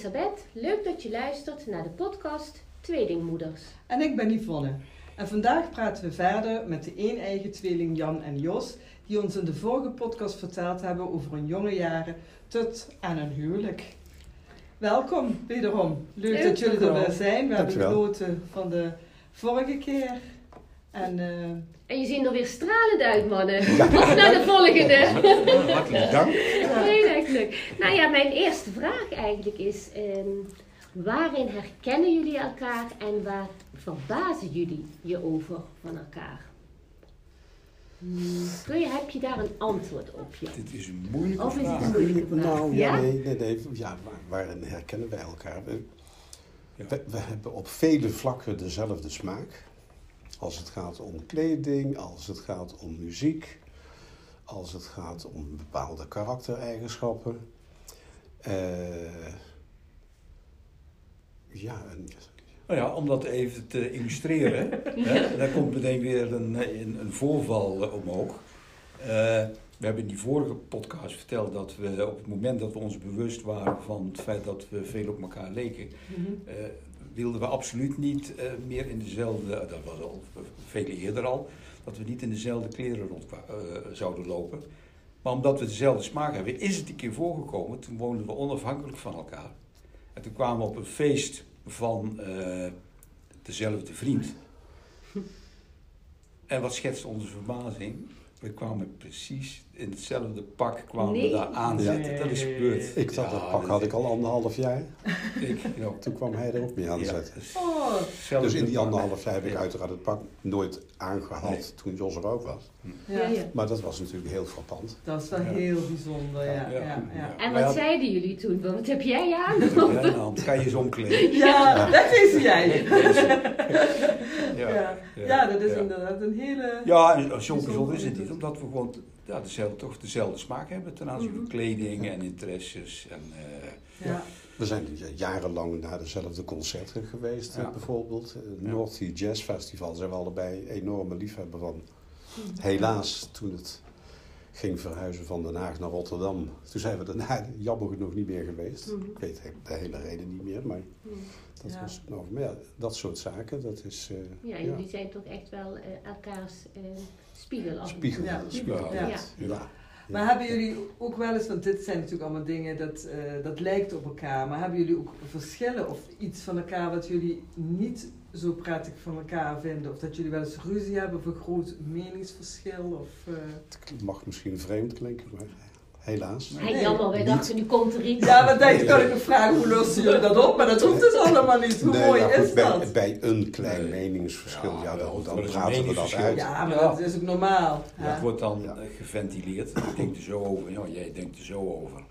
Elisabeth. Leuk dat je luistert naar de podcast Tweelingmoeders. En ik ben Yvonne. En vandaag praten we verder met de een-eigen tweeling Jan en Jos, die ons in de vorige podcast verteld hebben over hun jonge jaren tot aan hun huwelijk. Welkom wederom. Leuk, Leuk. dat jullie er weer zijn. We hebben Dankjewel. genoten van de vorige keer. En eh, En je ziet er weer stralend uit, mannen. Op naar de volgende. Hartelijk dank. Heel erg leuk. Nou ja, mijn eerste vraag eigenlijk is: ehm, waarin herkennen jullie elkaar en waar verbazen jullie je over van elkaar? Hmm, Kun je, heb je daar een antwoord op? Je? Dit is een moeilijke Of is het een moeilijke vraag? Nou, ja, Ja? nee, nee, nee. Ja, waar- waarin herkennen wij elkaar? We, Ja. we, we hebben op vele vlakken dezelfde smaak. Als het gaat om kleding, als het gaat om muziek, als het gaat om bepaalde karaktereigenschappen. Eh, ja, en, Nou ja, om dat even te illustreren, hè, daar komt meteen weer een, een, een voorval eh, omhoog. Eh, we hebben in die vorige podcast verteld dat we op het moment dat we ons bewust waren van het feit dat we veel op elkaar leken, eh, wilden we absoluut niet eh, meer in dezelfde, dat was al veel eerder al, dat we niet in dezelfde kleren rond eh, zouden lopen. Maar omdat we dezelfde smaak hebben, is het een keer voorgekomen. Toen woonden we onafhankelijk van elkaar. En toen kwamen we op een feest van eh, dezelfde vriend. En wat schetst onze verbazing? We kwamen precies in hetzelfde pak kwamen Nee. we daar aanzetten. Dat is gebeurd. ik Ja, dat pak had ik al anderhalf jaar. Ik, ja. Toen kwam hij er ook mee aan Ja, zetten. dus oh, Dus in die anderhalf jaar heb ik Ja. uiteraard het pak nooit aangehad Nee. toen Jos er ook was. ja, Maar dat was natuurlijk heel frappant. dat is wel Ja. heel bijzonder. Ja, Ja, ja, ja. ja. En wat zeiden jullie toen? Wat heb jij aan? Nou, kan je eens omkleden. Ja, dat is jij. Ja, Ja, dat is ja. inderdaad een hele... Ja, en zo bijzonder is het niet, omdat we gewoon ja, dezelfde, toch dezelfde smaak hebben ten aanzien van Mhm. kleding en interesses. En, eh, Ja. We zijn jarenlang naar dezelfde concerten geweest, eh, Ja. bijvoorbeeld. Het. North Sea Jazz Festival zijn we allebei enorme liefhebber van. Mhm. Helaas, toen het ging verhuizen van Den Haag naar Rotterdam, toen zijn we daarna jammer genoeg niet meer geweest. Mhm. Ik weet de hele reden niet meer, maar dat Ja. was nou, maar ja, dat soort zaken, dat is eh, Ja, jullie zijn toch echt wel eh, elkaars eh, spiegel. Ja, spiegel. ja. Ja. Ja. Maar hebben jullie ook wel eens, want dit zijn natuurlijk allemaal dingen dat, eh, dat lijkt op elkaar, maar hebben jullie ook verschillen of iets van elkaar wat jullie niet zo prettig van elkaar vinden? Of dat jullie wel eens ruzie hebben of een groot meningsverschil? Of, eh, Het mag misschien vreemd klinken, maar helaas. Hey, Nee, jammer, wij niet. dachten nu komt er iets. Ja, maar denk, kan ik me vragen hoe lossen jullie dat op? Maar dat hoeft dus allemaal niet. Hoe Nee, mooi is bij, dat? bij een klein Nee. meningsverschil, Ja, ja, wel, dan, dan een praten we dat uit. Ja, maar Ja. dat is ook normaal. Dat wordt dan eh, geventileerd. Ik denk er zo over. Ja, jij denkt er zo over.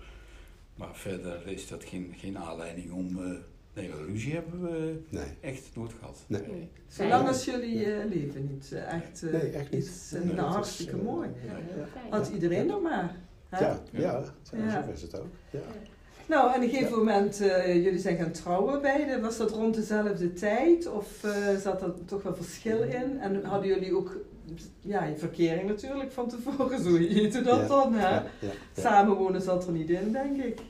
Maar verder is dat geen, geen aanleiding om... eh, nee, ruzie hebben we Nee, echt nooit gehad. nee. Nee. Zolang als jullie eh, leven niet eh, echt, eh, Nee, echt niet. iets, eh, Nee, nou, dat is, hartstikke eh, mooi. Had iedereen nog maar. Hè? Ja, ja, zo is het ook. Ja. Nou, en op een gegeven moment, eh, jullie zijn gaan trouwen beiden. Was dat rond dezelfde tijd? Of eh, zat er toch wel verschil in? En hadden jullie ook, ja, je verkering natuurlijk van tevoren, zo heette dat Ja, dan, hè? Ja, ja, ja. Samenwonen zat er niet in, denk ik.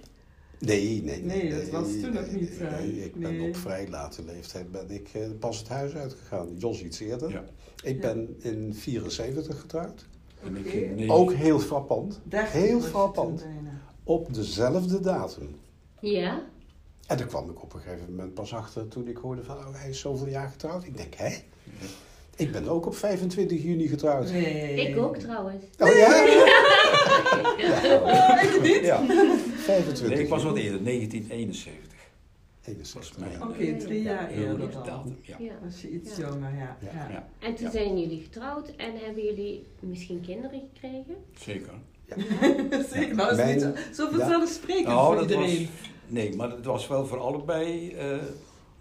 Nee, nee, nee. Nee, dat was toen nog niet, Nee, nee, ik ben Nee. op vrij late leeftijd ben ik eh, pas het huis uitgegaan. Jos iets eerder. Ja. Ik Ja. ben in 74 getrouwd. En ik Oké. in negen- Ook heel frappant. 30 Heel frappant. Op dezelfde datum. Ja? En daar kwam ik op een gegeven moment pas achter toen ik hoorde van oh, hij is zoveel jaar getrouwd. Ik denk, hè? Ik ben ook op 25 juni getrouwd. Nee. Ik ook trouwens. Oh ja? Oh, ik niet? Ja. 25 Nee, ik was wat eerder, 1971. 61. Was mijn Oké, drie jaar eerder dan. Ja. Ja. Was je iets Ja. jonger, ja. Ja. ja. Ja, En toen Ja. zijn jullie getrouwd en hebben jullie misschien kinderen gekregen? zeker. Zeker, nou is Mijn- niet zo, vanzelfsprekend Nou, voor dat iedereen. was, nee, maar het was wel voor allebei eh,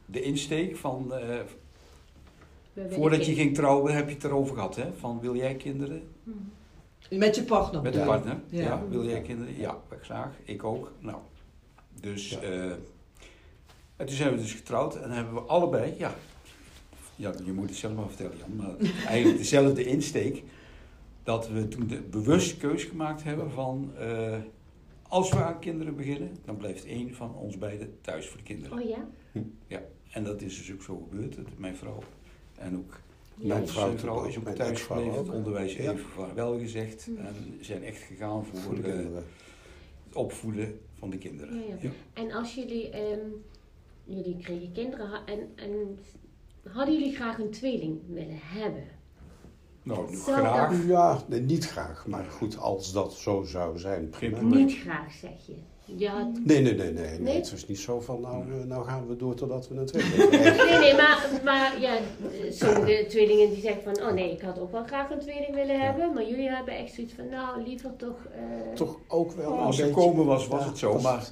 de insteek van... eh, voordat je ging trouwen heb je het erover gehad, hè? Van wil jij kinderen? Met je partner. Met de Ja. partner? Ja. Ja. Wil jij kinderen? Ja, graag. Ik ook. Nou, dus... Ja. En toen zijn we dus getrouwd en hebben we allebei... Ja, ja je moet het zelf maar vertellen, Jan. Maar eigenlijk dezelfde insteek. Dat we toen de bewuste keus gemaakt hebben van... eh, als we aan kinderen beginnen, dan blijft één van ons beiden thuis voor de kinderen. Oh ja? En dat is dus ook zo gebeurd. Dat Mijn vrouw en ook Mijn vrouw vrouw ook, is ook mijn thuis gebleven. Het onderwijs Ja. even vaarwel gezegd. Hm. En zijn echt gegaan voor, Voor de eh, kinderen. het opvoeden van de kinderen. Ja, ja. En als jullie, ehm, jullie kregen kinderen en, en hadden jullie graag een tweeling willen hebben? Nou, Zou graag. dat- Ja, nee, niet graag. Maar goed, als dat zo zou zijn, prima. Niet graag, zeg je. Je had... Nee, nee, nee, nee, nee. Het is niet zo van, nou, eh, nou gaan we door totdat we een tweeling krijgen. Nee, nee, maar, maar ja, sommige tweelingen die zeggen van, oh nee, ik had ook wel graag een tweeling willen hebben. Maar jullie hebben echt zoiets van, nou, liever toch... eh, Toch ook wel Nou, als ze beetje- komen was, was ja, het zo. was- Maar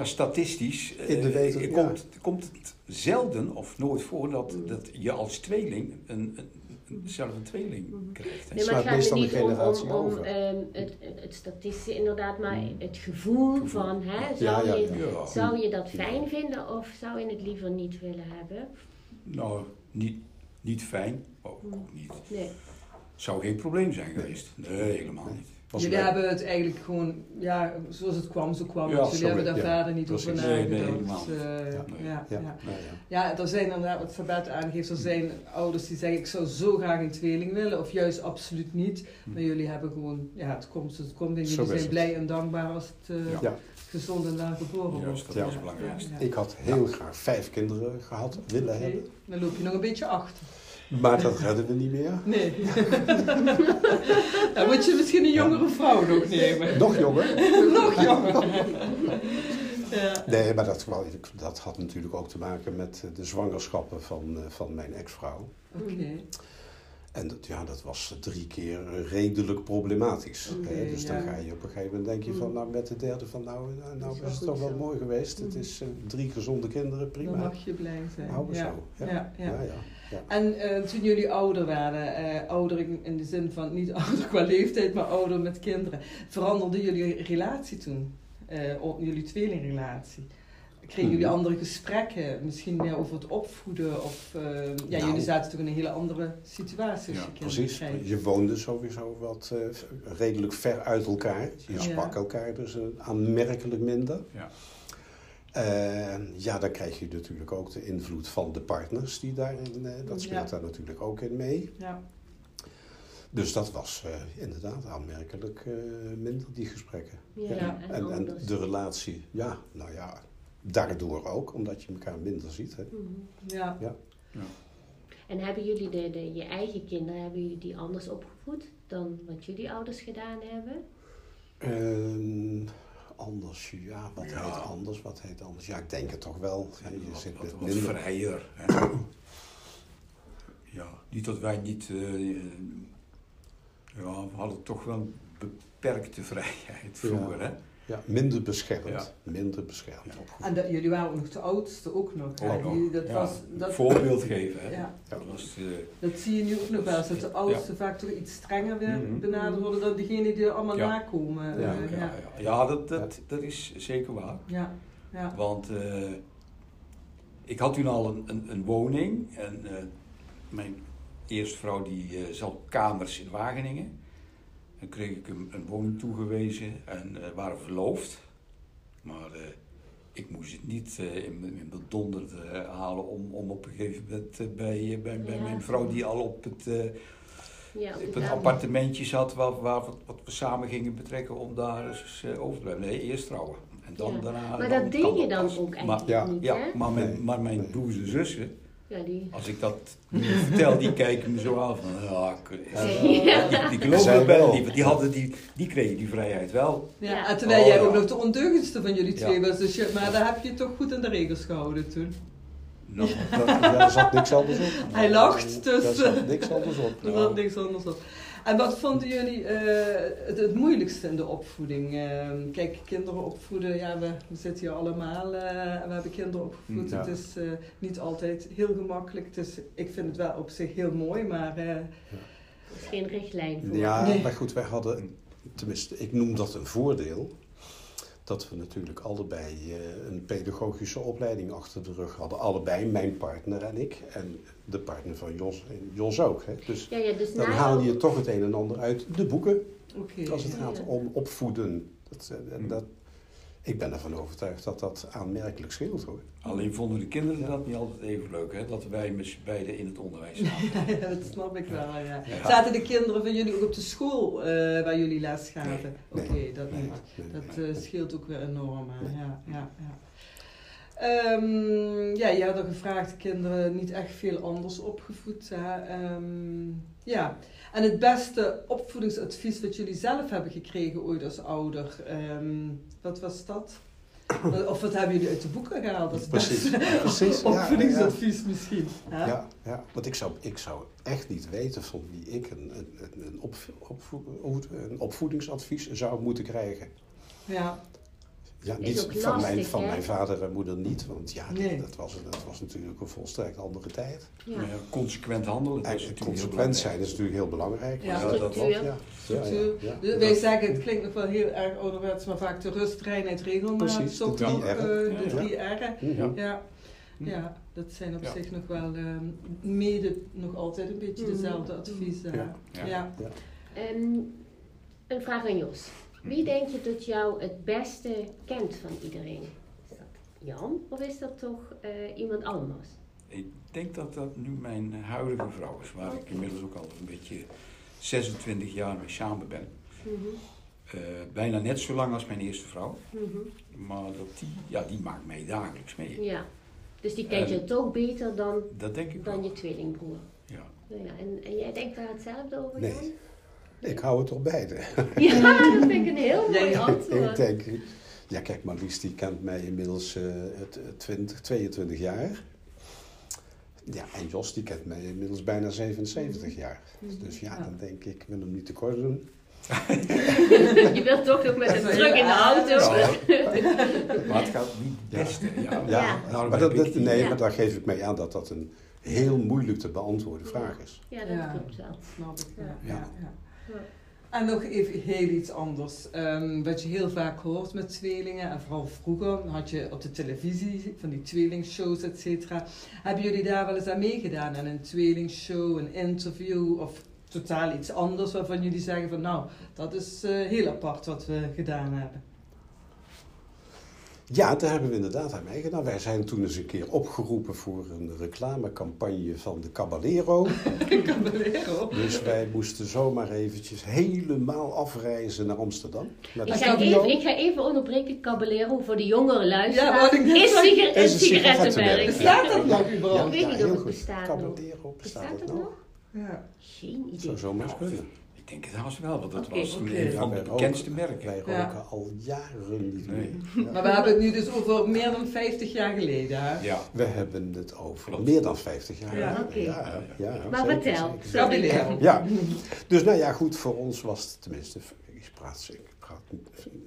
ja, statistisch In de weten, eh, ja. komt, komt het zelden of nooit voor dat, Mm. dat je als tweeling een, een, een, zelf een tweeling Mhm. krijgt. hè. Nee, maar slaat het gaat meestal niet om, om, generatie om over. ehm, het, het statistische inderdaad, maar Mm. het gevoel Gevoel. van, hè, Ja, zou, ja, je, zou je dat fijn vinden of zou je het liever niet willen hebben? Nou, niet, niet fijn, maar ook Mm. niet. Nee. Zou geen probleem zijn geweest. Nee, helemaal niet. Was jullie leuk. hebben het eigenlijk gewoon, ja, zoals het kwam, zo kwam Ja, het. Jullie sorry, hebben daar ja, verder niet over precies. Nee, nee, nagedacht. Eh, Nee. ja, Ja, ja. ja, ja. Ja, er zijn inderdaad, wat Sabette aangeeft, er zijn ouders die zeggen ik zou zo graag een tweeling willen, of juist absoluut niet. Maar jullie hebben gewoon, ja, het komt, het komt en jullie is zijn het. blij en dankbaar als het eh, Ja. Ja. gezond en daar geboren wordt. Dat Ja. was het belangrijkste. Ja. Ik had heel graag vijf kinderen gehad, willen hebben. Dan loop je nog een beetje achter. Maar dat redden we niet meer. Nee. Dan moet je misschien een jongere vrouw nog nemen. Nog jonger. nog jonger. ja. Nee, maar dat, dat had natuurlijk ook te maken met eh, de zwangerschappen van, eh, van mijn ex-vrouw. Oké. En dat, ja, dat was drie keer redelijk problematisch. Hè. dus dan ga je op een gegeven moment denk je van, Mm. nou met de derde van, nou, nou, nou Is het toch wel zo. mooi geweest. Het Mm. is eh, drie gezonde kinderen, prima. Dan mag je blij zijn. Ja. zo. Ja. Ja. Ja, Ja. En eh, toen jullie ouder werden, eh, ouder in, de zin van niet ouder qua leeftijd, maar ouder met kinderen, veranderde jullie relatie toen? Eh, o- jullie tweelingrelatie? Kregen jullie Mhm. andere gesprekken, misschien meer over het opvoeden? Of, eh, ja, Nou. jullie zaten toch in een hele andere situatie als Ja, je kinderen Precies. krijgt. Je woonde sowieso wat eh, redelijk ver uit elkaar. Je Ja. sprak elkaar dus aanmerkelijk minder. Ja. En ja, dan krijg je natuurlijk ook de invloed van de partners die daarin, eh, dat speelt Ja. daar natuurlijk ook in mee. Ja. Dus dat was eh, inderdaad aanmerkelijk eh, minder, die gesprekken. Ja, Ja. en, En, de relatie, ja, nou ja, daardoor ook, omdat je elkaar minder ziet. Hè. Mhm. Ja. En hebben jullie de, de, je eigen kinderen, hebben jullie die anders opgevoed dan wat jullie ouders gedaan hebben? Ehm, anders, ja, wat Ja. heet anders, wat heet anders? Ja, ik denk het toch wel. Ja, je wat, zit wat, wat minder... vrijer. Hè? ja, niet dat wij niet... eh, eh, ja, we hadden toch wel een beperkte vrijheid vroeger, hè? Ja, minder beschermd. Ja. Minder beschermd Ja. En dat, jullie waren ook nog de oudste ook nog. Ook nog. Die- dat Ja, was, dat, Voorbeeld geven, hè? Ja. Dat was... eh, Dat zie je nu ook nog wel eens, dat de oudsten vaak toch iets strenger weer Mhm. benaderd worden dan diegenen die er allemaal Ja. nakomen. Ja, Eh, ja, ja. ja, ja, dat, dat, dat is zeker waar. Ja, ja. Want eh, ik had toen al een, een, een woning en eh, mijn eerste vrouw die eh, zat op kamers in Wageningen. Dan kreeg ik een, een woning toegewezen en eh, waren verloofd. Maar eh, ik moest het niet eh, in, mijn- in mijn donder halen om, om op een gegeven moment bij, bij, bij Ja. mijn vrouw die al op het, eh, Ja, op het ja. appartementje zat waar, wat we samen gingen betrekken om daar eens eh, over te blijven. Nee, eerst trouwen. En dan Ja. daarna... Maar dan dat deed je dan pas. ook Maar- eigenlijk ja, niet, ja, hè? maar mijn, maar mijn broers en zussen, Ja, die... als ik dat nu vertel, die kijken me zo aan van, ja, die, die geloven Zij het bijna wel. niet, want die, hadden die, die kregen die vrijheid wel. Ja, Ja. En terwijl Oh, jij ja. ook nog de ondeugendste van jullie twee Ja. was, dus je, maar daar heb je toch goed aan de regels gehouden toen. Nou, Dat, ja, er zat niks anders op. Hij lacht, dus- Er zat niks anders op. Er zat niks anders op. En wat vonden jullie eh, het, het moeilijkste in de opvoeding? Eh, kijk, kinderen opvoeden, ja, we, we zitten hier allemaal eh, en we hebben kinderen opgevoed. Ja. Het is eh, niet altijd heel gemakkelijk. Het is, ik vind het wel op zich heel mooi, maar eh, Er is geen richtlijn voor. Ja, Nee. maar goed, wij hadden, tenminste, ik noem dat een voordeel. Dat we natuurlijk allebei eh, een pedagogische opleiding achter de rug hadden. Allebei, mijn partner en ik. En de partner van Jos en Jos ook. Hè. Dus Ja, ja, dus dan haal je toch het een en ander uit de boeken. Oké. Als het Ja, gaat ja. om opvoeden. Dat, eh, en Mm. dat, ik ben ervan overtuigd dat dat aanmerkelijk scheelt hoor. Alleen vonden de kinderen dat niet altijd even leuk, hè? dat wij met z'n beiden in het onderwijs zaten. Ja, dat snap ik wel, ja. Ja. Zaten de kinderen van jullie ook op de school eh, waar jullie les gaven? Nee. Oké, dat Nee, niet. nee, Dat eh, scheelt ook weer enorm. Hè? Ja, ja, ja. Ehm, ja, je had al gevraagd, kinderen niet echt veel anders opgevoed. Hè? Ehm, ja, en het beste opvoedingsadvies wat jullie zelf hebben gekregen ooit als ouder, ehm, wat was dat? Of wat hebben jullie uit de boeken gehaald als Precies, beste precies. Ja, ja, opvoedingsadvies misschien? hè? Ja, ja, want ik zou, ik zou echt niet weten van wie ik een, een, een, een, opvo- opvo- een opvoedingsadvies zou moeten krijgen. ja. Ja, Is niet ook van, mijn, van hè? mijn vader en moeder niet, want ja, Nee. dat, was, dat was natuurlijk een volstrekt andere tijd. Ja. Maar ja, consequent handelen, dat is En natuurlijk heel consequent zijn is natuurlijk heel belangrijk. Ja, dat structuur. klopt, Ja, ja, Structuur. ja, ja. Dus wij zeggen, het klinkt nog wel heel erg ouderwets, maar vaak de rust, reinheid, regelmaat. Precies, Zo de drie toch, R'en. eh, de Ja, ja. drie R'en. Mhm. Ja. ja, dat zijn op Ja. zich nog wel ehm, mede nog altijd een beetje Mhm. dezelfde adviezen. Ja. Ja. Ja. Ja. Ehm, een vraag aan Jos. Wie denk je dat jou het beste kent van iedereen? Is dat Jan of is dat toch eh, iemand anders? Ik denk dat dat nu mijn huidige vrouw is, waar ik inmiddels ook al een beetje 26 jaar mee samen ben. Mhm, Eh, bijna net zo lang als mijn eerste vrouw, mhm. maar dat die, ja, die maakt mij dagelijks mee. Ja, dus die kent En- je toch beter dan, Dat denk ik dan wel. je tweelingbroer. Ja. Ja, en, en jij denkt daar hetzelfde over, Nee. Jan? Ik hou het op beide. Ja, dat vind ik een heel mooi ja. ik antwoord. denk, ja kijk, Marlies die kent mij inmiddels eh, het, het 20, 22 jaar. Ja, en Jos die kent mij inmiddels bijna 77 jaar. Dus ja, dan denk ik, ik wil hem niet tekort doen. Je wilt toch nog met een druk in de auto. Nou, maar het gaat niet het Ja. beste. Ja, Ja, Ja. Daarom maar, dat, nee, Ja. maar daar geef ik mee aan dat dat een heel moeilijk te beantwoorden vraag is. Ja, dat klopt wel. Snap ik. Ja. En nog even heel iets anders. Ehm, wat je heel vaak hoort met tweelingen, en vooral vroeger had je op de televisie van die tweelingshows, et cetera. Hebben jullie daar wel eens aan meegedaan? Aan een tweelingshow, een interview of totaal iets anders waarvan jullie zeggen van nou, dat is eh, heel apart wat we gedaan hebben. Ja, daar hebben we inderdaad aan meegedaan. Wij zijn toen eens een keer opgeroepen voor een reclamecampagne van de Caballero. Caballero. Dus wij moesten zomaar eventjes helemaal afreizen naar Amsterdam. Ik ga, even, ik ga even onderbreken, Caballero, voor de jongere Ja, luisteraars. wat ik net is Is een sigarettenmerk. Bestaat dat nog Ik überhaupt? weet niet of het goed. bestaat nog. Caballero, bestaat Bestaat het het nog? nog? Ja. Geen idee. Zou zomaar kunnen. Ik denk het haast wel, want dat was oké. een van de wij bekendste roken- merken. Wij roken Ja. al jaren niet Nee. meer. Ja. Maar we hebben het nu dus over meer dan 50 jaar geleden. Hè? Ja. We hebben het over Klopt. meer dan 50 jaar. Ja. Oké. ja, ja, Maar vertel. Sorry. Ja, dus nou ja, goed, voor ons was het tenminste, ik praat, ik praat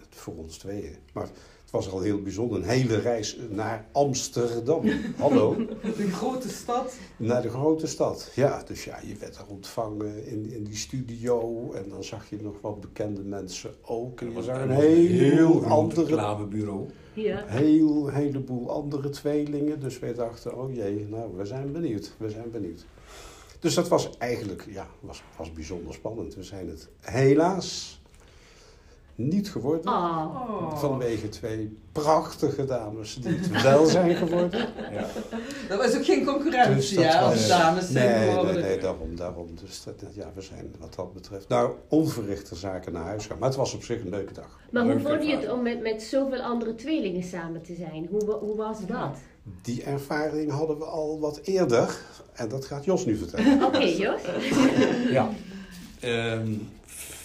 voor ons tweeën, maar was al heel bijzonder. Een hele reis naar Amsterdam. Hallo, De grote stad. naar de grote stad. Ja, dus ja, je werd er ontvangen in, in die studio en dan zag je nog wat bekende mensen ook. En je was zag een een heel groot andere reclamebureau. Ja. heel heleboel andere tweelingen. Dus wij dachten, oh jee, nou, we zijn benieuwd. We zijn benieuwd. Dus dat was eigenlijk, ja, was, was bijzonder spannend. We zijn het helaas niet geworden. Oh. Vanwege twee prachtige dames die het wel zijn geworden. Ja. Dat was ook geen concurrentie, Dus ja, als was- dames zijn Nee, nee, geworden. nee, daarom, daarom. Dus dat, ja, we zijn wat dat betreft, nou, onverrichte zaken naar huis gaan. Maar het was op zich een leuke dag. Maar hoe vond je het om met, met zoveel andere tweelingen samen te zijn? Hoe, hoe was dat? Die ervaring hadden we al wat eerder. En dat gaat Jos nu vertellen. Oké, Jos. Ja. Ehm,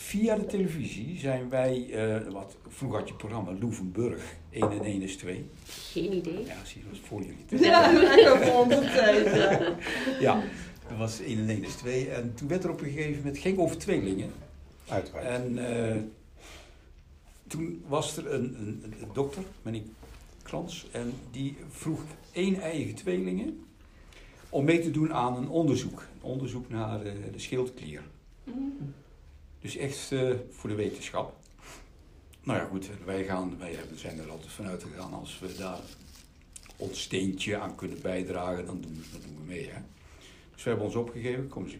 via de televisie zijn wij, eh, wat, vroeger had je het programma Loevenburg, 1 en 1 is 2. Geen idee. Ja, zie je, dat was voor jullie. tijd. Ja, echt voor onze tijd, ja. Ja, dat was 1 en 1 is 2. En toen werd er op een gegeven moment, ging over tweelingen. Uiteraard. En eh, toen was er een, een, een dokter, meneer Krans, en die vroeg één eigen tweelingen om mee te doen aan een onderzoek. Een onderzoek naar eh, de schildklier. Dus echt eh, voor de wetenschap. Nou ja, goed, wij, gaan, wij zijn er altijd vanuit gegaan als we daar ons steentje aan kunnen bijdragen, dan doen we, dan doen we mee. Hè? Dus we hebben ons opgegeven, komen ze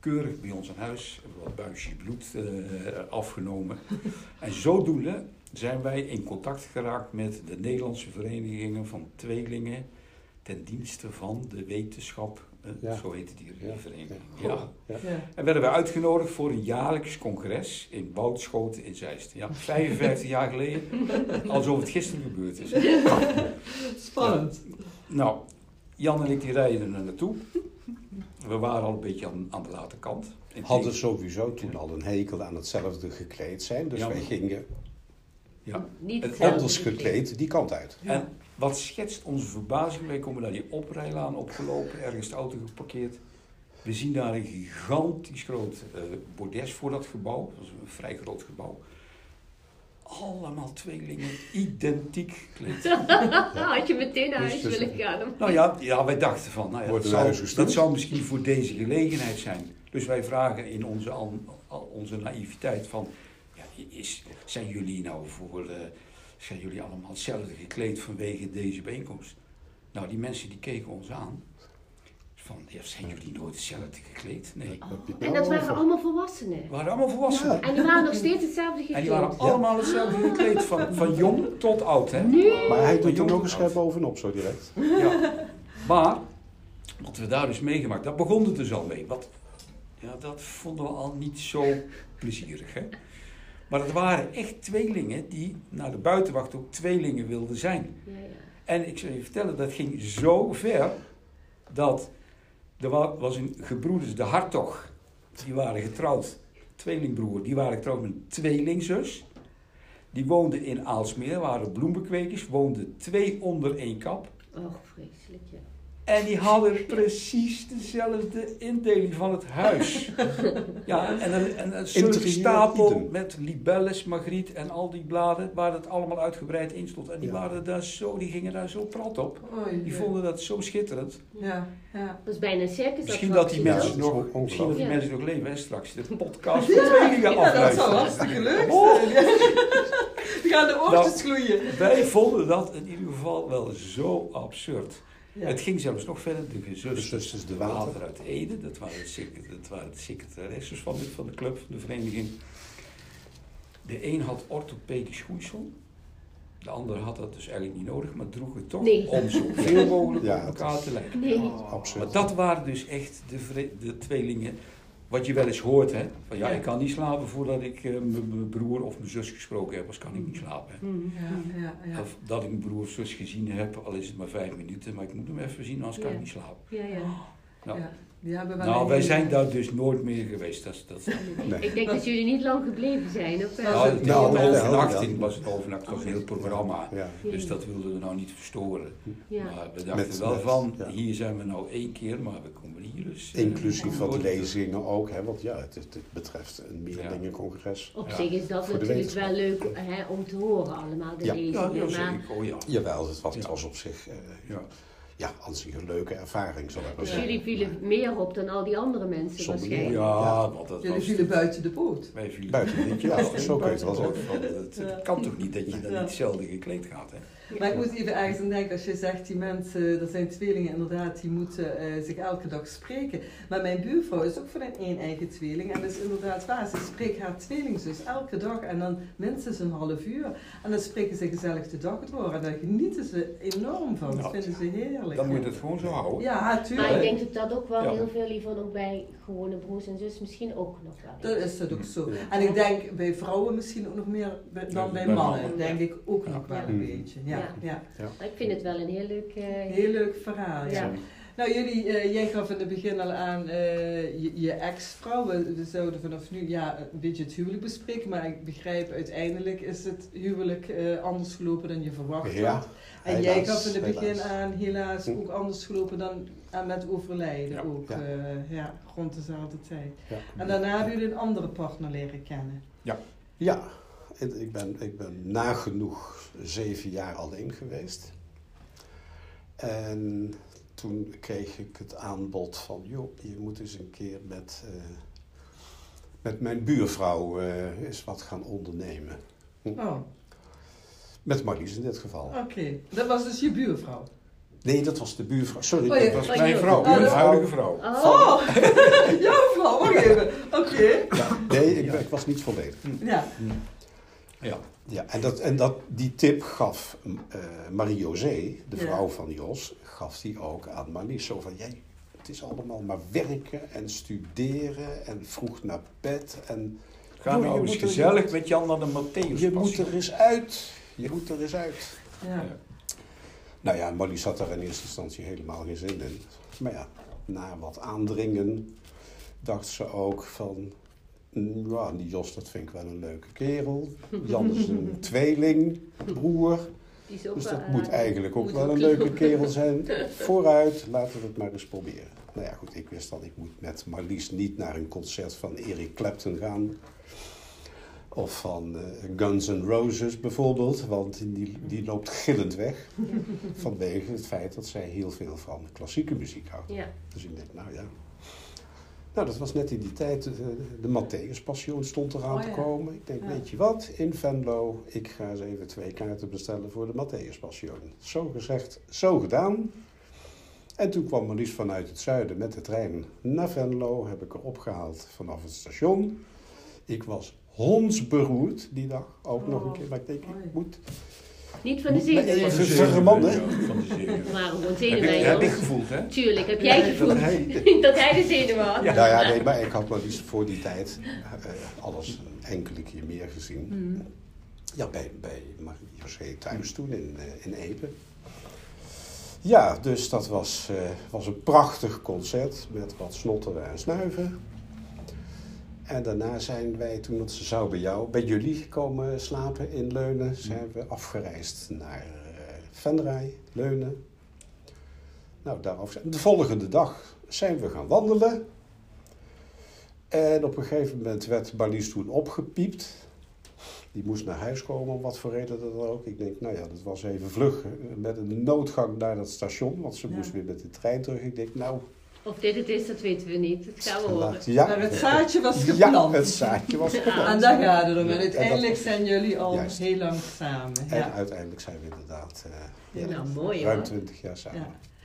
keurig bij ons aan huis, hebben we wat buisje bloed eh, afgenomen. En zodoende zijn wij in contact geraakt met de Nederlandse verenigingen van tweelingen ten dienste van de wetenschap. Eh, Ja. Zo heette die Ja. vereniging. Ja. Ja. Ja. En werden we uitgenodigd voor een jaarlijks congres in Boudschoten in Zeist. Ja, 55 jaar geleden, alsof het gisteren gebeurd is. Spannend. Nou, Jan en ik die rijden er naartoe. We waren al een beetje aan, aan de late kant. In Hadden sowieso toen al een hekel aan hetzelfde gekleed zijn. Dus Ja, wij gingen Ja. Niet anders gekleed. gekleed die kant uit. En wat schetst onze verbazing? Wij komen naar die oprijlaan opgelopen, ergens de auto geparkeerd. We zien daar een gigantisch groot eh, bordes voor dat gebouw. Dat was een vrij groot gebouw. Allemaal tweelingen, identiek gekleed. Had je meteen naar huis Dus- dus- willen gaan. Nou ja, ja wij dachten van, nou ja, dat, zou, dat zou misschien voor deze gelegenheid zijn. Dus wij vragen in onze, onze naïviteit van, ja, is, zijn jullie nou voor, eh, zijn jullie allemaal hetzelfde gekleed vanwege deze bijeenkomst? Nou, die mensen die keken ons aan. Van, ja, zijn jullie nooit hetzelfde gekleed? Nee. Het En dat waren allemaal volwassenen. We waren allemaal volwassenen. Ja. En die waren nog steeds hetzelfde En gekleed. die waren allemaal hetzelfde gekleed, van, van jong tot oud. Hè? Maar hij doet er tot een schep bovenop zo direct. Ja. Maar, wat we daar dus meegemaakt, daar begon het dus al mee. Wat, ja, dat vonden we al niet zo plezierig. Hè? Maar het waren echt tweelingen die naar de buitenwacht ook tweelingen wilden zijn. Ja, ja. En ik zal je vertellen, dat ging zo ver dat er wa- was een gebroeders, de Hartog, die waren getrouwd, tweelingbroer, die waren getrouwd met een tweelingzus. Die woonden in Aalsmeer, waren bloembekwekers, woonden twee onder één kap. Och, vreselijk, ja. En die hadden precies dezelfde indeling van het huis. Ja, en een, en een soort stapel met libelles, magriet en al die bladen, waar het allemaal uitgebreid in stond. En die, Ja. waren daar zo, die gingen daar zo prat op. Oei, Die vonden dat zo schitterend. Ja, ja. Dat is bijna een circus. Misschien dat die Ja, mensen nog, misschien dat die Ja. mensen nog leven, hè, straks de podcast van tweelingen Ja, dat zou hartstikke leuk Oh. zijn. Die gaan de oortjes gloeien. Wij vonden dat in ieder geval wel zo absurd. Ja. Het ging zelfs nog verder. De zusters de Water water. uit Ede, dat waren dat waren de secretaresses van de, van de club, van de vereniging. De een had orthopedisch schoeisel, de ander had dat dus eigenlijk niet nodig, maar droeg het toch Nee. om zoveel mogelijk Ja, op elkaar te lijken. Nee. Maar dat waren dus echt de, de tweelingen, wat je wel eens hoort, hè. Van ja, Ja. ik kan niet slapen voordat ik eh, m- mijn broer of mijn zus gesproken heb, anders kan ik niet slapen. Hè. Mhm. Ja, ja, ja. Of dat ik mijn broer of zus gezien heb, al is het maar vijf minuten, maar ik moet hem even zien, anders kan ik niet slapen. Ja, ja. Nou, Ja. Die hebben wel nou wij zijn daar dus nooit meer geweest. Dat, is- dat, Nee. Ik denk dat jullie niet lang gebleven zijn. Of, eh? Nou, Nou, nou, overnachting ja. was het overnachting was een heel programma. Ja. Dus dat wilden we nou niet verstoren. ja. Maar we dachten Met- wel met- van, ja. hier zijn we nou één keer, maar we komen hier dus... Inclusief wat lezingen ook, hè, want ja, het, het betreft een meerlingencongres. Op Ja. zich is dat natuurlijk wel leuk hè, om te horen allemaal, de Ja. Ja, lezingen. ja, maar. Oh ja. Jawel, het was, het Ja. was op zich eh, ja. Ja, aan zich een leuke ervaring, zal ik maar dus zeggen. jullie vielen meer op dan al die andere mensen waarschijnlijk. Ja, Ja. want dat Jullie was... vielen buiten de boot. Wij vielen Buiten niet, ja, zo kun je het wel zeggen. Van, Het, het kan toch niet dat je dan Ja. niet hetzelfde gekleed gaat, hè? Maar ik moet even ergens aan denken, als je zegt, die mensen, dat zijn tweelingen inderdaad, die moeten eh, zich elke dag spreken. Maar mijn buurvrouw is ook van een één eigen tweeling en dat is inderdaad waar. Ze spreekt haar tweelingzus elke dag en dan minstens een half uur. En dan spreken ze gezellig de dag door en daar genieten ze enorm van. Dat Nou, vinden ze heerlijk. Dan moet je het gewoon zo houden. Ja, Maar ik denk dat dat ook wel Ja. heel veel hiervan ook bij gewone broers en zus misschien ook nog wel Dat is dat ook zo. En ik denk bij vrouwen misschien ook nog meer dan Ja, bij mannen. mannen. Denk ik ook nog wel Ja. een beetje. Ja, Ja. Maar ik vind het wel een heel leuk... eh, Heel leuk verhaal. Ja. Ja. Nou, jullie, eh, jij gaf in het begin al aan eh, je, je ex-vrouw. We, we zouden vanaf nu ja, een beetje het huwelijk bespreken. Maar ik begrijp, uiteindelijk is het huwelijk eh, anders gelopen dan je verwacht Ja, had. En jij gaf in het begin helaas. aan, helaas, Hm. ook anders gelopen dan aan met overlijden. Ja. ook, Ja. ja, rond dezelfde tijd. Ja. En daarna hebben jullie een andere partner leren kennen. Ja, en ik ben, ik ben nagenoeg zeven jaar alleen geweest. En toen kreeg ik het aanbod van, joh, je moet eens een keer met, eh, met mijn buurvrouw eh, eens wat gaan ondernemen. Oh, Met Marlies in dit geval. oké. Dat was dus je buurvrouw. Nee, dat was de buurvrouw. Sorry. Oh, ja. dat was Oh, Mijn je- vrouw, mijn dat- huidige vrouw. Oh, Oh, jouw vrouw, wacht even. Oké. Nee, ik, ik was niet volledig. Ja. Ja. Ja, en, dat, en dat, die tip gaf eh Marie-José, de Ja. vrouw van Jos, gaf die ook aan Marlies. Zo van, jij, het is allemaal maar werken en studeren en vroeg naar bed. En Ga nou eens er- gezellig met Jan naar de Matthäus. je moet er eens uit. Je moet er eens uit. Ja. Nou ja, Marlies had daar in eerste instantie helemaal geen zin in. Maar ja, na wat aandringen dacht ze ook van... "Mm, Ja, die Jos, dat vind ik wel een leuke kerel. Jan is een tweeling, broer. Dus dat aardig. moet eigenlijk ook wel een leuk. leuke kerel zijn. Vooruit, laten we het maar eens proberen. Nou ja, goed, ik wist dat ik moet met Marlies niet naar een concert van Eric Clapton gaan. Of van eh, Guns N' Roses bijvoorbeeld, want die, die loopt gillend weg. Vanwege het feit dat zij heel veel van klassieke muziek houdt. Ja. Dus ik denk, nou ja. Nou, dat was net in die tijd, eh, de Matthäus Passion stond eraan Oh te ja. komen. Ik denk, Ja. weet je wat, in Venlo, ik ga eens even twee kaarten bestellen voor de Matthäus Passion. Zo gezegd, zo gedaan. En toen kwam Marlies vanuit het zuiden met de trein naar Venlo, heb ik haar opgehaald vanaf het station. Ik was hondsberoerd die dag, ook nog een Oh, keer. Maar ik denk, ik moet... Niet van de zenuwen. Van de vermannen. zenuwen, ja, Van de zenuwen. We waren gewoon Heb zenuwen. heb ik gevoeld, hè? Tuurlijk, heb jij Dat gevoeld hij- dat hij de zenuwen had? Ja. Nou ja, nee, maar ik had maar liefst voor die tijd eh, alles een enkele keer meer gezien. Hmm. Ja, bij, bij Marie-José thuis toen in, eh, in Epe. Ja, dus dat was, eh, was een prachtig concert met wat snotteren en snuiven. En daarna zijn wij, toen dat ze zou bij jou, bij jullie komen slapen in Leunen, zijn we afgereisd naar eh Venray, Leunen. Nou, daarover zijn- de volgende dag zijn we gaan wandelen. En op een gegeven moment werd Marlies toen opgepiept. Die moest naar huis komen, om wat voor reden dan ook. Ik denk, nou ja, dat was even vlug. eh, Met een noodgang naar dat station, want ze Ja. moest weer met de trein terug. Ik denk, nou, Of dit het is, dat weten we niet. Dat gaan we horen. ja. Maar het zaadje was Ja, geplant. het zaadje was geplant. En daar gaat het om. Ja, En en uiteindelijk dat- zijn jullie al Juist. heel lang samen. En Ja. uiteindelijk zijn we inderdaad eh, ja, Nou, mooi ruim hoor. 20 jaar samen.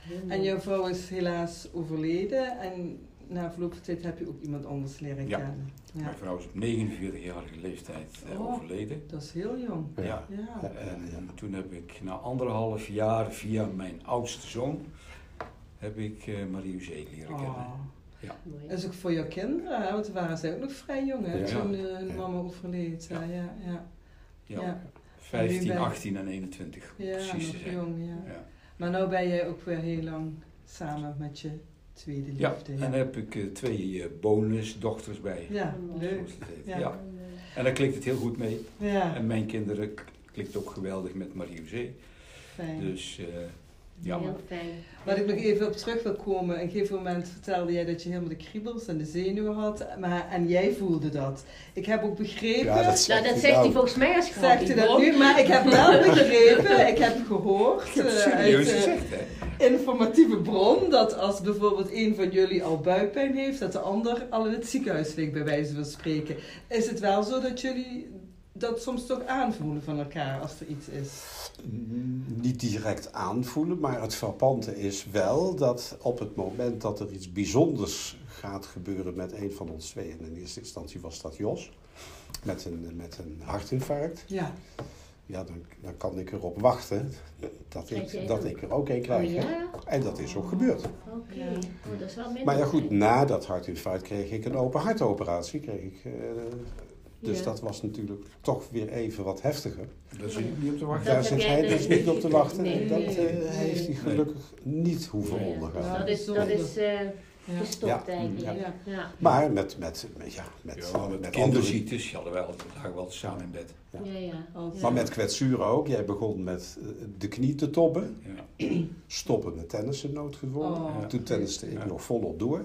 Ja. En jouw vrouw is helaas overleden. En na verloop van tijd heb je ook iemand anders leren Ja. kennen. Ja. Mijn vrouw is op 49-jarige leeftijd eh, Oh. overleden. Dat is heel jong. Ja. Ja. Ja. En toen heb ik na anderhalf jaar via mijn oudste zoon heb ik eh Marie-José leren kennen. Oh. Mooi. Dat is ook voor jouw kinderen, hè? want toen waren zij ook nog vrij jong hè, Ja. toen eh, hun Ja. mama overleed. Ja, Ja. ja, ja. Ja. ja. 15, ben- 18 en 21. om Ja, precies te nog zijn. jong, ja. Ja. Maar nu ben jij ook weer heel lang samen met je tweede Ja, liefde. en dan heb ik eh, twee eh, bonusdochters bij. Ja, leuk. Ja. Ja. En daar klikt het heel goed mee. Ja, En mijn kinderen klikt ook geweldig met Marie-José. fijn. Dus eh, ja, Heel fijn. Waar ik nog even op terug wil komen. Op een gegeven moment vertelde jij dat je helemaal de kriebels en de zenuwen had. Maar, en jij voelde dat. Ik heb ook begrepen... Ja, dat Nou, zegt dat hij zegt nou. hij volgens mij als Zegt u dat nu? Maar ik heb wel begrepen, ik heb gehoord ik heb eh, uit eh, gezegd, hè? informatieve bron dat als bijvoorbeeld een van jullie al buikpijn heeft, dat de ander al in het ziekenhuis ligt, bij wijze van spreken. Is het wel zo dat jullie dat soms toch aanvoelen van elkaar als er iets is? Mm, Niet direct aanvoelen, maar het frappante is wel dat op het moment dat er iets bijzonders gaat gebeuren met een van ons twee, en in eerste instantie was dat Jos, met een, met een hartinfarct, Ja. ja, dan, dan kan ik erop wachten dat ik, dat ik er ook een Oh krijg. ja? En dat is ook gebeurd. Oké. Ja. Oh, dat is wel minder. Maar ja goed, na dat hartinfarct kreeg ik een open hartoperatie. Kreeg ik, eh, dus Ja. dat was natuurlijk toch weer even wat heftiger. Daar zit ik niet op te wachten. Daar zit hij dus- dus niet op te wachten. Nee, en dat eh, heeft hij gelukkig niet hoeven ondergaan. Dat is, dat is eh, gestopt Ja. eigenlijk. Ja. Ja. Maar met, met, met, ja, met, Ja, met, met andere... kinderziektes hadden wij altijd, lagen we altijd samen in bed. Ja, ja. Maar met kwetsuren ook. Jij begon met eh, de knie te tobben. Ja. Stoppen met tennissen noodgedwongen. Oh, Toen tenniste ik Ja. nog volop door.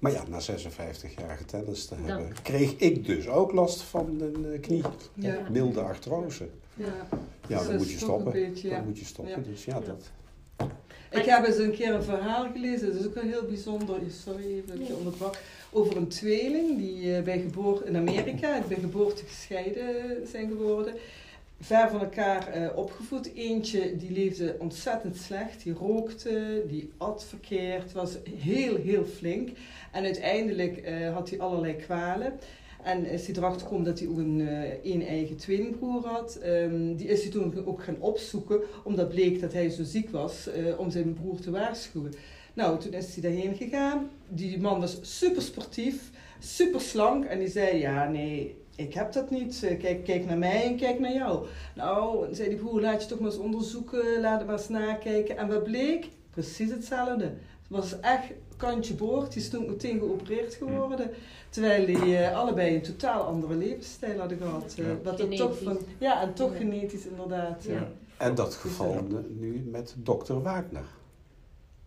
Maar ja, na 56 jaar getennist te Dan- hebben, kreeg ik dus ook last van een eh, knie. Ja. Milde artrose. Ja. Ja, Dus dan dat moet je stoppen. beetje, ja. Dan moet je stoppen. Ja. Dus ja, Ja. dat... Ik heb eens een keer een verhaal gelezen, dat is ook wel heel bijzonder. Sorry even dat ik je onderbrak. over een tweeling die eh, bij geboorte in Amerika bij geboorte gescheiden zijn geworden. Ver van elkaar eh, opgevoed. Eentje die leefde ontzettend slecht, die rookte, die at verkeerd, was heel, heel flink. En uiteindelijk eh, had hij allerlei kwalen. En is hij erachter gekomen dat hij ook een, eh, een eigen tweelingbroer had. Ehm, die is hij toen ook gaan opzoeken, omdat bleek dat hij zo ziek was, om zijn broer te waarschuwen. Nou, toen is hij daarheen gegaan. Die man was super sportief, super slank. En die zei, ja nee, ik heb dat niet. Eh, Kijk, kijk naar mij en kijk naar jou. Nou, zei die broer, laat je toch maar eens onderzoeken, laat het maar eens nakijken. En wat bleek? Precies hetzelfde. Het was echt kantje boord. Die is toen meteen geopereerd geworden. Terwijl die eh, allebei een totaal andere levensstijl hadden gehad. eh, Ja. wat er toch Genetisch. van, ja, en toch Ja. genetisch inderdaad. Ja. Ja. En dat geval nu met dokter Wagner.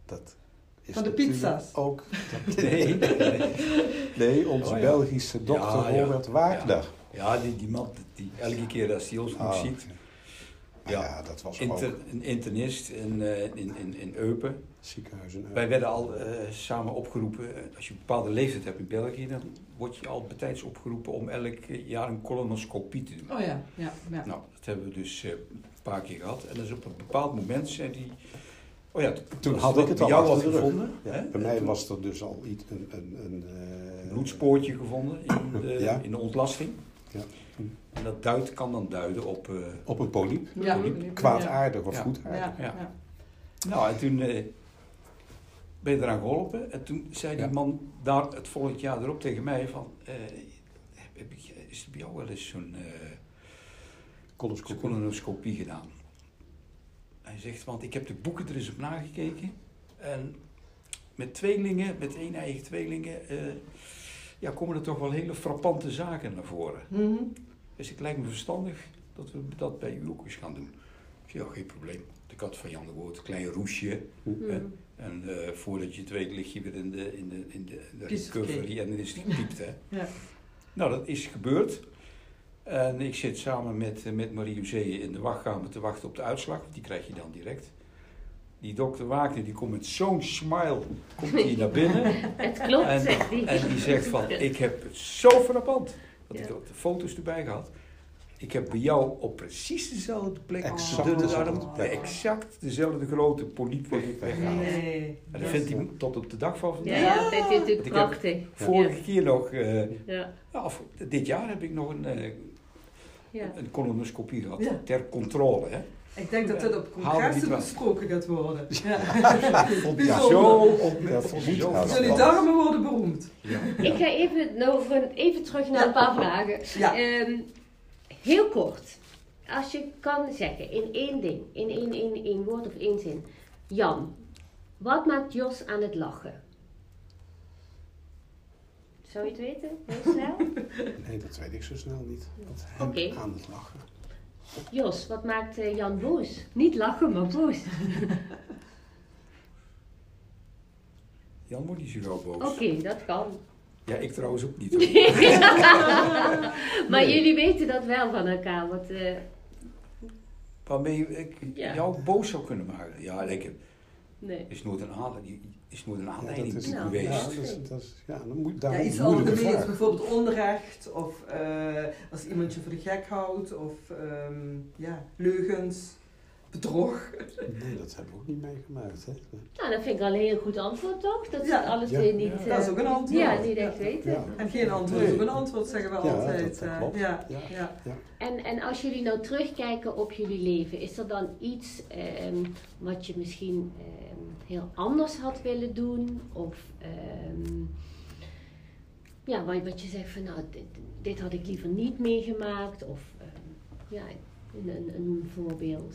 Dat is Van de pizza's. Ook, Nee. nee, onze Oh ja. Belgische dokter Ja, ja. Robert Wagner. Ja, die, die man, die elke keer als hij ons nog Ah, ziet. Ja. Ja. dat was Inter, ook een internist in, eh, in, in, in Eupen. ziekenhuizen. Wij werden al eh, samen opgeroepen. eh, Als je een bepaalde leeftijd hebt in België, dan word je al betijds opgeroepen om elk jaar een colonoscopie te doen. Oh ja, ja, ja. Nou, dat hebben we dus eh, een paar keer gehad. En dus op een bepaald moment zei die. Oh ja, Toen had ik het bij al jou achter rug. gevonden. Ja, bij mij toen was er dus al iets, een, een, een, eh, een bloedspoortje gevonden in de, Ja. in de ontlasting. Ja. En dat duidt, kan dan duiden op. eh, op een polyp. ja. Kwaadaardig of goedaardig. Ja, Ja. ja. Nou, en toen eh, ben je eraan geholpen. En toen zei die Ja. man daar het volgend jaar erop tegen mij van... eh, heb ik, is er bij jou wel eens zo'n eh, colonoscopie gedaan? Hij zegt, want ik heb de boeken er eens op nagekeken. En met tweelingen, met een eigen tweelingen... eh, ja, komen er toch wel hele frappante zaken naar voren. Mhm. Dus het lijkt me verstandig dat we dat bij u ook eens gaan doen. Ik ja, geen probleem. De kat van Jan de Woord, klein roesje. Mhm. En eh, voordat je het weet lig je weer in de, in de, in de, de recovery en dan is het gepiept. Hè. Ja. Nou, dat is gebeurd. En ik zit samen met, eh, met Marie José in de wachtkamer te wachten op de uitslag. want Die krijg je dan direct. Die dokter Wagner die komt met zo'n smile komt die naar binnen. Het klopt, En, zegt hij. en die zegt van, ik heb het zo frappant. Dat ik Ja. ook de foto's erbij gehad. Ik heb bij jou op precies dezelfde plek, Exact op de dunne dezelfde plek. exact dezelfde grote poliep weg- weggehaald. Nee. En dat vindt hij tot op de dag van Ja, vandaag. ja, dat vindt hij natuurlijk Want ik prachtig. Vorige keer nog, eh, Ja, ja, of- dit jaar heb ik nog een, eh, ja. een colonoscopie gehad. Ja. Ter controle. Hè. Ik denk dat dit op congressen die besproken gaat worden. Ja. Op-. Zo op Ja, zo mij. Jullie Ja. darmen worden beroemd. Ja. Ik ga even, nog een, even terug naar een paar vragen. Ja. Ehm, heel kort. Als je kan zeggen in één ding, in één, één, één woord of één zin. Jan, wat maakt Jos aan het lachen? Zou je het weten? Heel snel? Nee, dat weet ik zo snel niet. Wat Oké. aan het lachen. Jos, wat maakt eh, Jan boos? Niet lachen, maar boos. Jan wordt niet zo gauw boos. Oké, dat kan. Ja, ik trouwens ook niet. Maar Nee. jullie weten dat wel van elkaar. Want, eh, Waarmee ik Ja. jou boos zou kunnen maken. Ja, ik heb, nee. is nooit een aanleiding, is nooit een Ja, aanleiding dat is, Nou, geweest. ja, dat is, dat is, ja, dan moet daar Ja, een iets algemeens, bijvoorbeeld onrecht, of eh, als iemand je voor de gek houdt, of ehm, ja, leugens, bedrog. Nee, dat hebben we ook niet meegemaakt. Hè? Nou, dat vind ik al een heel goed antwoord, toch? Dat Ja. alles Ja. weer niet... Ja. eh, Dat is ook een antwoord. Ja, niet echt weten. Ja. En geen antwoord is Nee. ook een antwoord, zeggen we Ja, altijd. dat- dat eh, klopt. ja, Ja. ja. En, en als jullie nou terugkijken op jullie leven, is er dan iets ehm, wat je misschien heel anders had willen doen? Of ehm, ja, wat, wat je zegt van nou, dit, dit had ik liever niet meegemaakt? Of ehm, ja, een, een, een voorbeeld.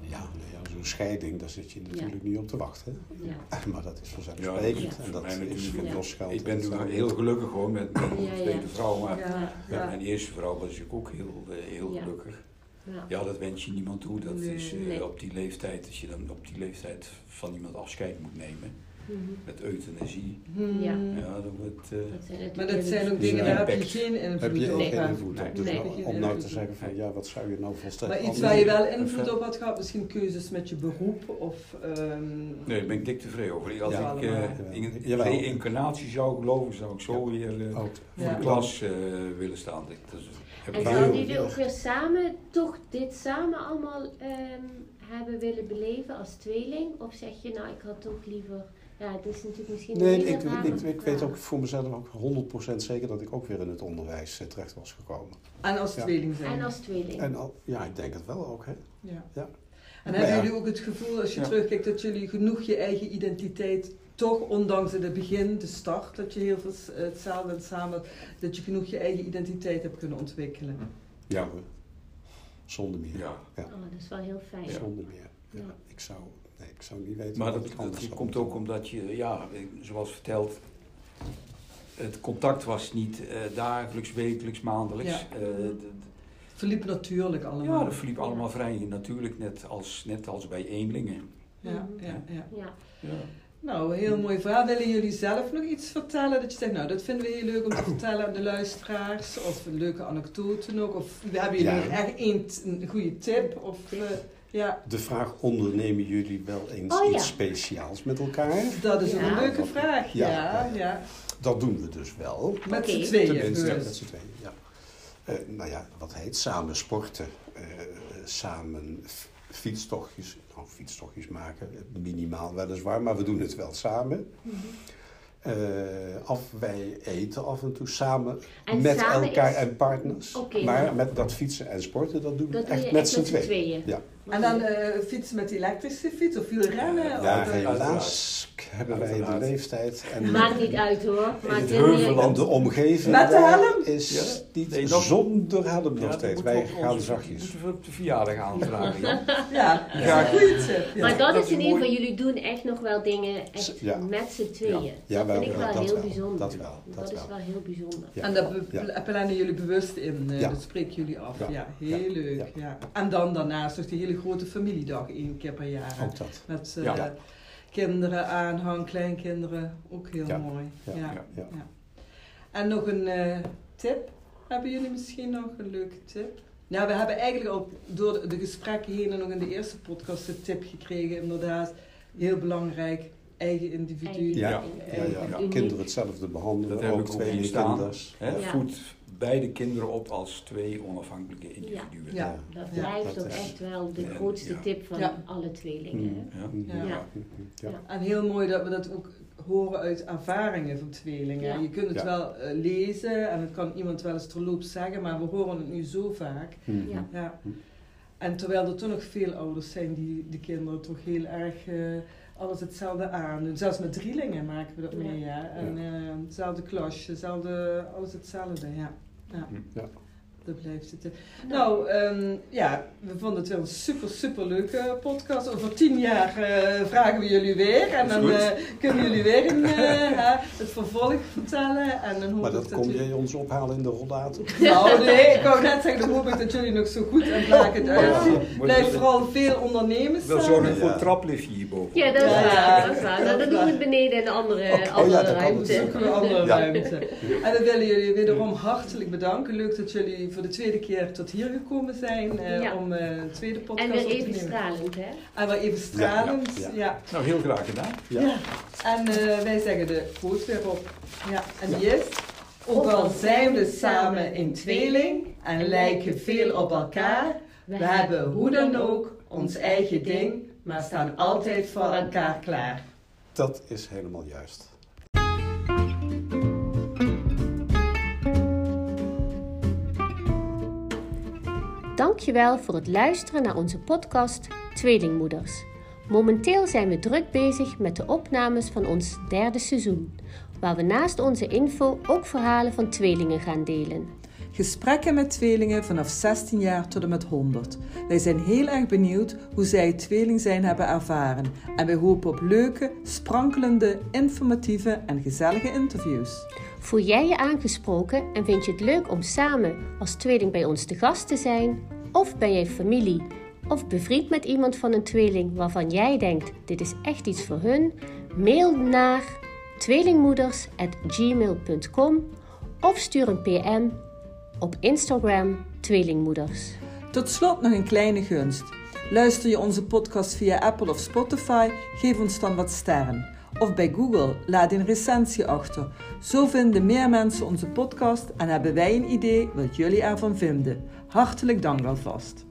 Ja, nou ja, zo'n scheiding, daar zit je natuurlijk niet op te wachten. Ja. Maar dat is vanzelfsprekend. Ja. en dat is voor ook. Jos geld. Ik ben en nu heel gelukkig hoor met met mijn Ja, ja. tweede vrouw. Maar Ja, Ja. met mijn eerste vrouw was ik ook heel, eh, heel Ja. gelukkig. Ja. Ja, dat wens je niemand toe. Dat Nee. is eh, Nee. op die leeftijd, als je dan op die leeftijd van iemand afscheid moet nemen. Mhm. met euthanasie. Hmm. Ja. Ja, dat wordt... eh, Dat natuurlijk Maar dat zijn ook dingen, daar heb je geen Heb invloed je op. ook geen invloed op. Dus om nou te zeggen van ja, wat zou je nou volstrekt Maar iets waar je wel invloed op had gehad, misschien keuzes met je beroep of... ehm, Nee, daar ben ik dik tevreden over. Als Ja, ik eh, allemaal. in reïncarnatie zou geloven, zou ik zo weer eh, voor de klas eh, willen staan. Dat, is- heb En ik zouden jullie ook weer samen, toch dit samen allemaal ehm, hebben willen beleven als tweeling? Of zeg je, nou, ik had toch liever... Ja, het is natuurlijk misschien Nee, een ik, rare ik, ik weet ook voor mezelf ook 100% zeker dat ik ook weer in het onderwijs eh, terecht was gekomen. En als Ja. tweeling zijn. En als tweeling. En al, ja, ik denk het wel ook. Hè. Ja. Ja. En Maar hebben ja. jullie ook het gevoel, als je Ja. terugkijkt, dat jullie genoeg je eigen identiteit, toch ondanks in het begin, de start, dat je heel veel hetzelfde en samen, dat je genoeg je eigen identiteit hebt kunnen ontwikkelen? Ja hoor. Zonder meer. Ja. Oh, dat is wel heel fijn. Zonder meer. Ja. Ja. Ik, zou, nee, ik zou niet weten Maar wat dat, komt ook omdat je, ja, zoals verteld, het contact was niet eh, dagelijks, wekelijks, maandelijks. Ja. Eh, d- Verliep natuurlijk allemaal. ja, dat verliep allemaal vrij natuurlijk, net als, net als bij eenlingen. Ja, ja, ja. Ja. Nou, een heel mooi verhaal. Willen jullie zelf nog iets vertellen? Dat je zegt, nou, dat vinden we heel leuk om te vertellen aan de luisteraars. Of een leuke anekdote nog. Of hebben jullie Ja. echt een, een goede tip? Of, eh, ja, De vraag, ondernemen jullie wel eens Oh, ja. iets speciaals met elkaar? dat is ook Ja. een leuke vraag. Ja, Ja. ja. Dat doen we dus wel. Met z'n tweeën. Tenminste, dus. met z'n tweeën, ja. Eh, nou ja, wat heet samen sporten, eh, samen f- fietstochtjes, nou fietstochtjes maken, minimaal weliswaar, maar we doen het wel samen. Eh, af, wij eten af en toe samen En met samen elkaar is- en partners. Maar met dat fietsen en sporten, dat doen we echt met z'n tweeën. tweeën. Ja. En dan eh, fietsen met elektrische fiets of wielrennen? Ja, Of, eh, helaas hebben wij de leeftijd en Maakt niet uit hoor. Maar het heuvelland. de omgeving Met de daar helm? is Ja. niet Nee, zonder helm Ja, nog steeds. Wij op gaan onze- zachtjes. moeten we op de verjaardag aanvragen. ja. Ja. Ja. Maar dat, dat is in ieder geval, jullie doen echt nog wel dingen echt Ja. met z'n tweeën. Ja, dat wel, vind ik wel dat heel wel. bijzonder. Dat wel, dat is wel. wel heel bijzonder. En Ja. plannen jullie bewust in, eh, dat spreken jullie af. Ja, heel leuk. En dan daarnaast nog die hele grote familiedag één keer per jaar. Ook dat. Met eh, Ja. kinderen, aanhang, kleinkinderen. Ook heel Ja. mooi. Ja. Ja. Ja. Ja. En nog een eh, tip. Hebben jullie misschien nog een leuke tip? Nou, we hebben eigenlijk al door de- gesprekken heen en nog in de eerste podcast de tip gekregen. Inderdaad, heel belangrijk. Eigen individu. Eigen- Ja. Ja. Ja, ja. Uniek. Kinderen hetzelfde behandelen, Dat ook ook twee Ja. Voed beide kinderen op als twee onafhankelijke individuen. Ja. Dat Ja, blijft dat ook is- echt wel de grootste Ja. tip van Ja. alle tweelingen. hè? Ja. Ja. Ja. Ja. Ja. En heel mooi dat we dat ook horen uit ervaringen van tweelingen. Ja. Je kunt het Ja. wel eh, lezen en het kan iemand wel eens terloops zeggen, maar we horen het nu zo vaak. Mhm. Ja. Ja. En terwijl er toch nog veel ouders zijn die de kinderen toch heel erg eh, alles hetzelfde aandoen. Zelfs met drielingen maken we dat mee. Ja. En eh, hetzelfde klasje, hetzelfde, alles hetzelfde. Ja. Ja. Ja. Dat blijft het. Nou, ehm, ja, we vonden het wel een super, super leuke podcast. Over tien jaar eh, vragen we jullie weer. En dan eh, kunnen jullie weer een, eh, hè, het vervolg vertellen. En dan hoop Maar dat dat kom jullie- jij ons ophalen in de rollator? Nou nee, ik wou net zeggen, dan hoop ik dat jullie nog zo goed en blakend Ja. uitzien. Blijf vooral veel ondernemers Wel samen. zorgen voor Ja. een trapliftje hierboven. Ja, dat is Ja, waar. Dat is waar. dat Nou, dat doen we beneden in een andere. Oh, andere ja, dat kan ruimte. Zoeken we een andere Ja. ruimte. En dan willen jullie wederom hartelijk bedanken. Leuk dat jullie voor de tweede keer tot hier gekomen zijn eh, Ja. om eh, een tweede podcast En weer op te even nemen. stralend, hè? En weer even stralend. Ja, Ja, ja, ja. Nou, heel graag gedaan. Ja. En eh, wij zeggen de quote weer op. Ja, en die is... Ook al zijn we samen in tweeling en lijken veel op elkaar, we hebben hoe dan ook ons eigen ding, maar staan altijd voor elkaar klaar. Dat is helemaal juist. Dankjewel voor het luisteren naar onze podcast Tweelingmoeders. Momenteel zijn we druk bezig met de opnames van ons derde seizoen, waar we naast onze info ook verhalen van tweelingen gaan delen. Gesprekken met tweelingen vanaf 16 jaar tot en met 100. Wij zijn heel erg benieuwd hoe zij het tweeling zijn hebben ervaren. En wij hopen op leuke, sprankelende, informatieve en gezellige interviews. Voel jij je aangesproken en vind je het leuk om samen als tweeling bij ons te gast te zijn? Of ben jij familie of bevriend met iemand van een tweeling waarvan jij denkt dit is echt iets voor hun? Mail naar tweelingmoeders.gmail.com of stuur een PM op Instagram Tweelingmoeders. Tot slot nog een kleine gunst. Luister je onze podcast via Apple of Spotify? Geef ons dan wat sterren. Of bij Google, laat een recensie achter. Zo vinden meer mensen onze podcast en hebben wij een idee wat jullie ervan vinden. Hartelijk dank alvast.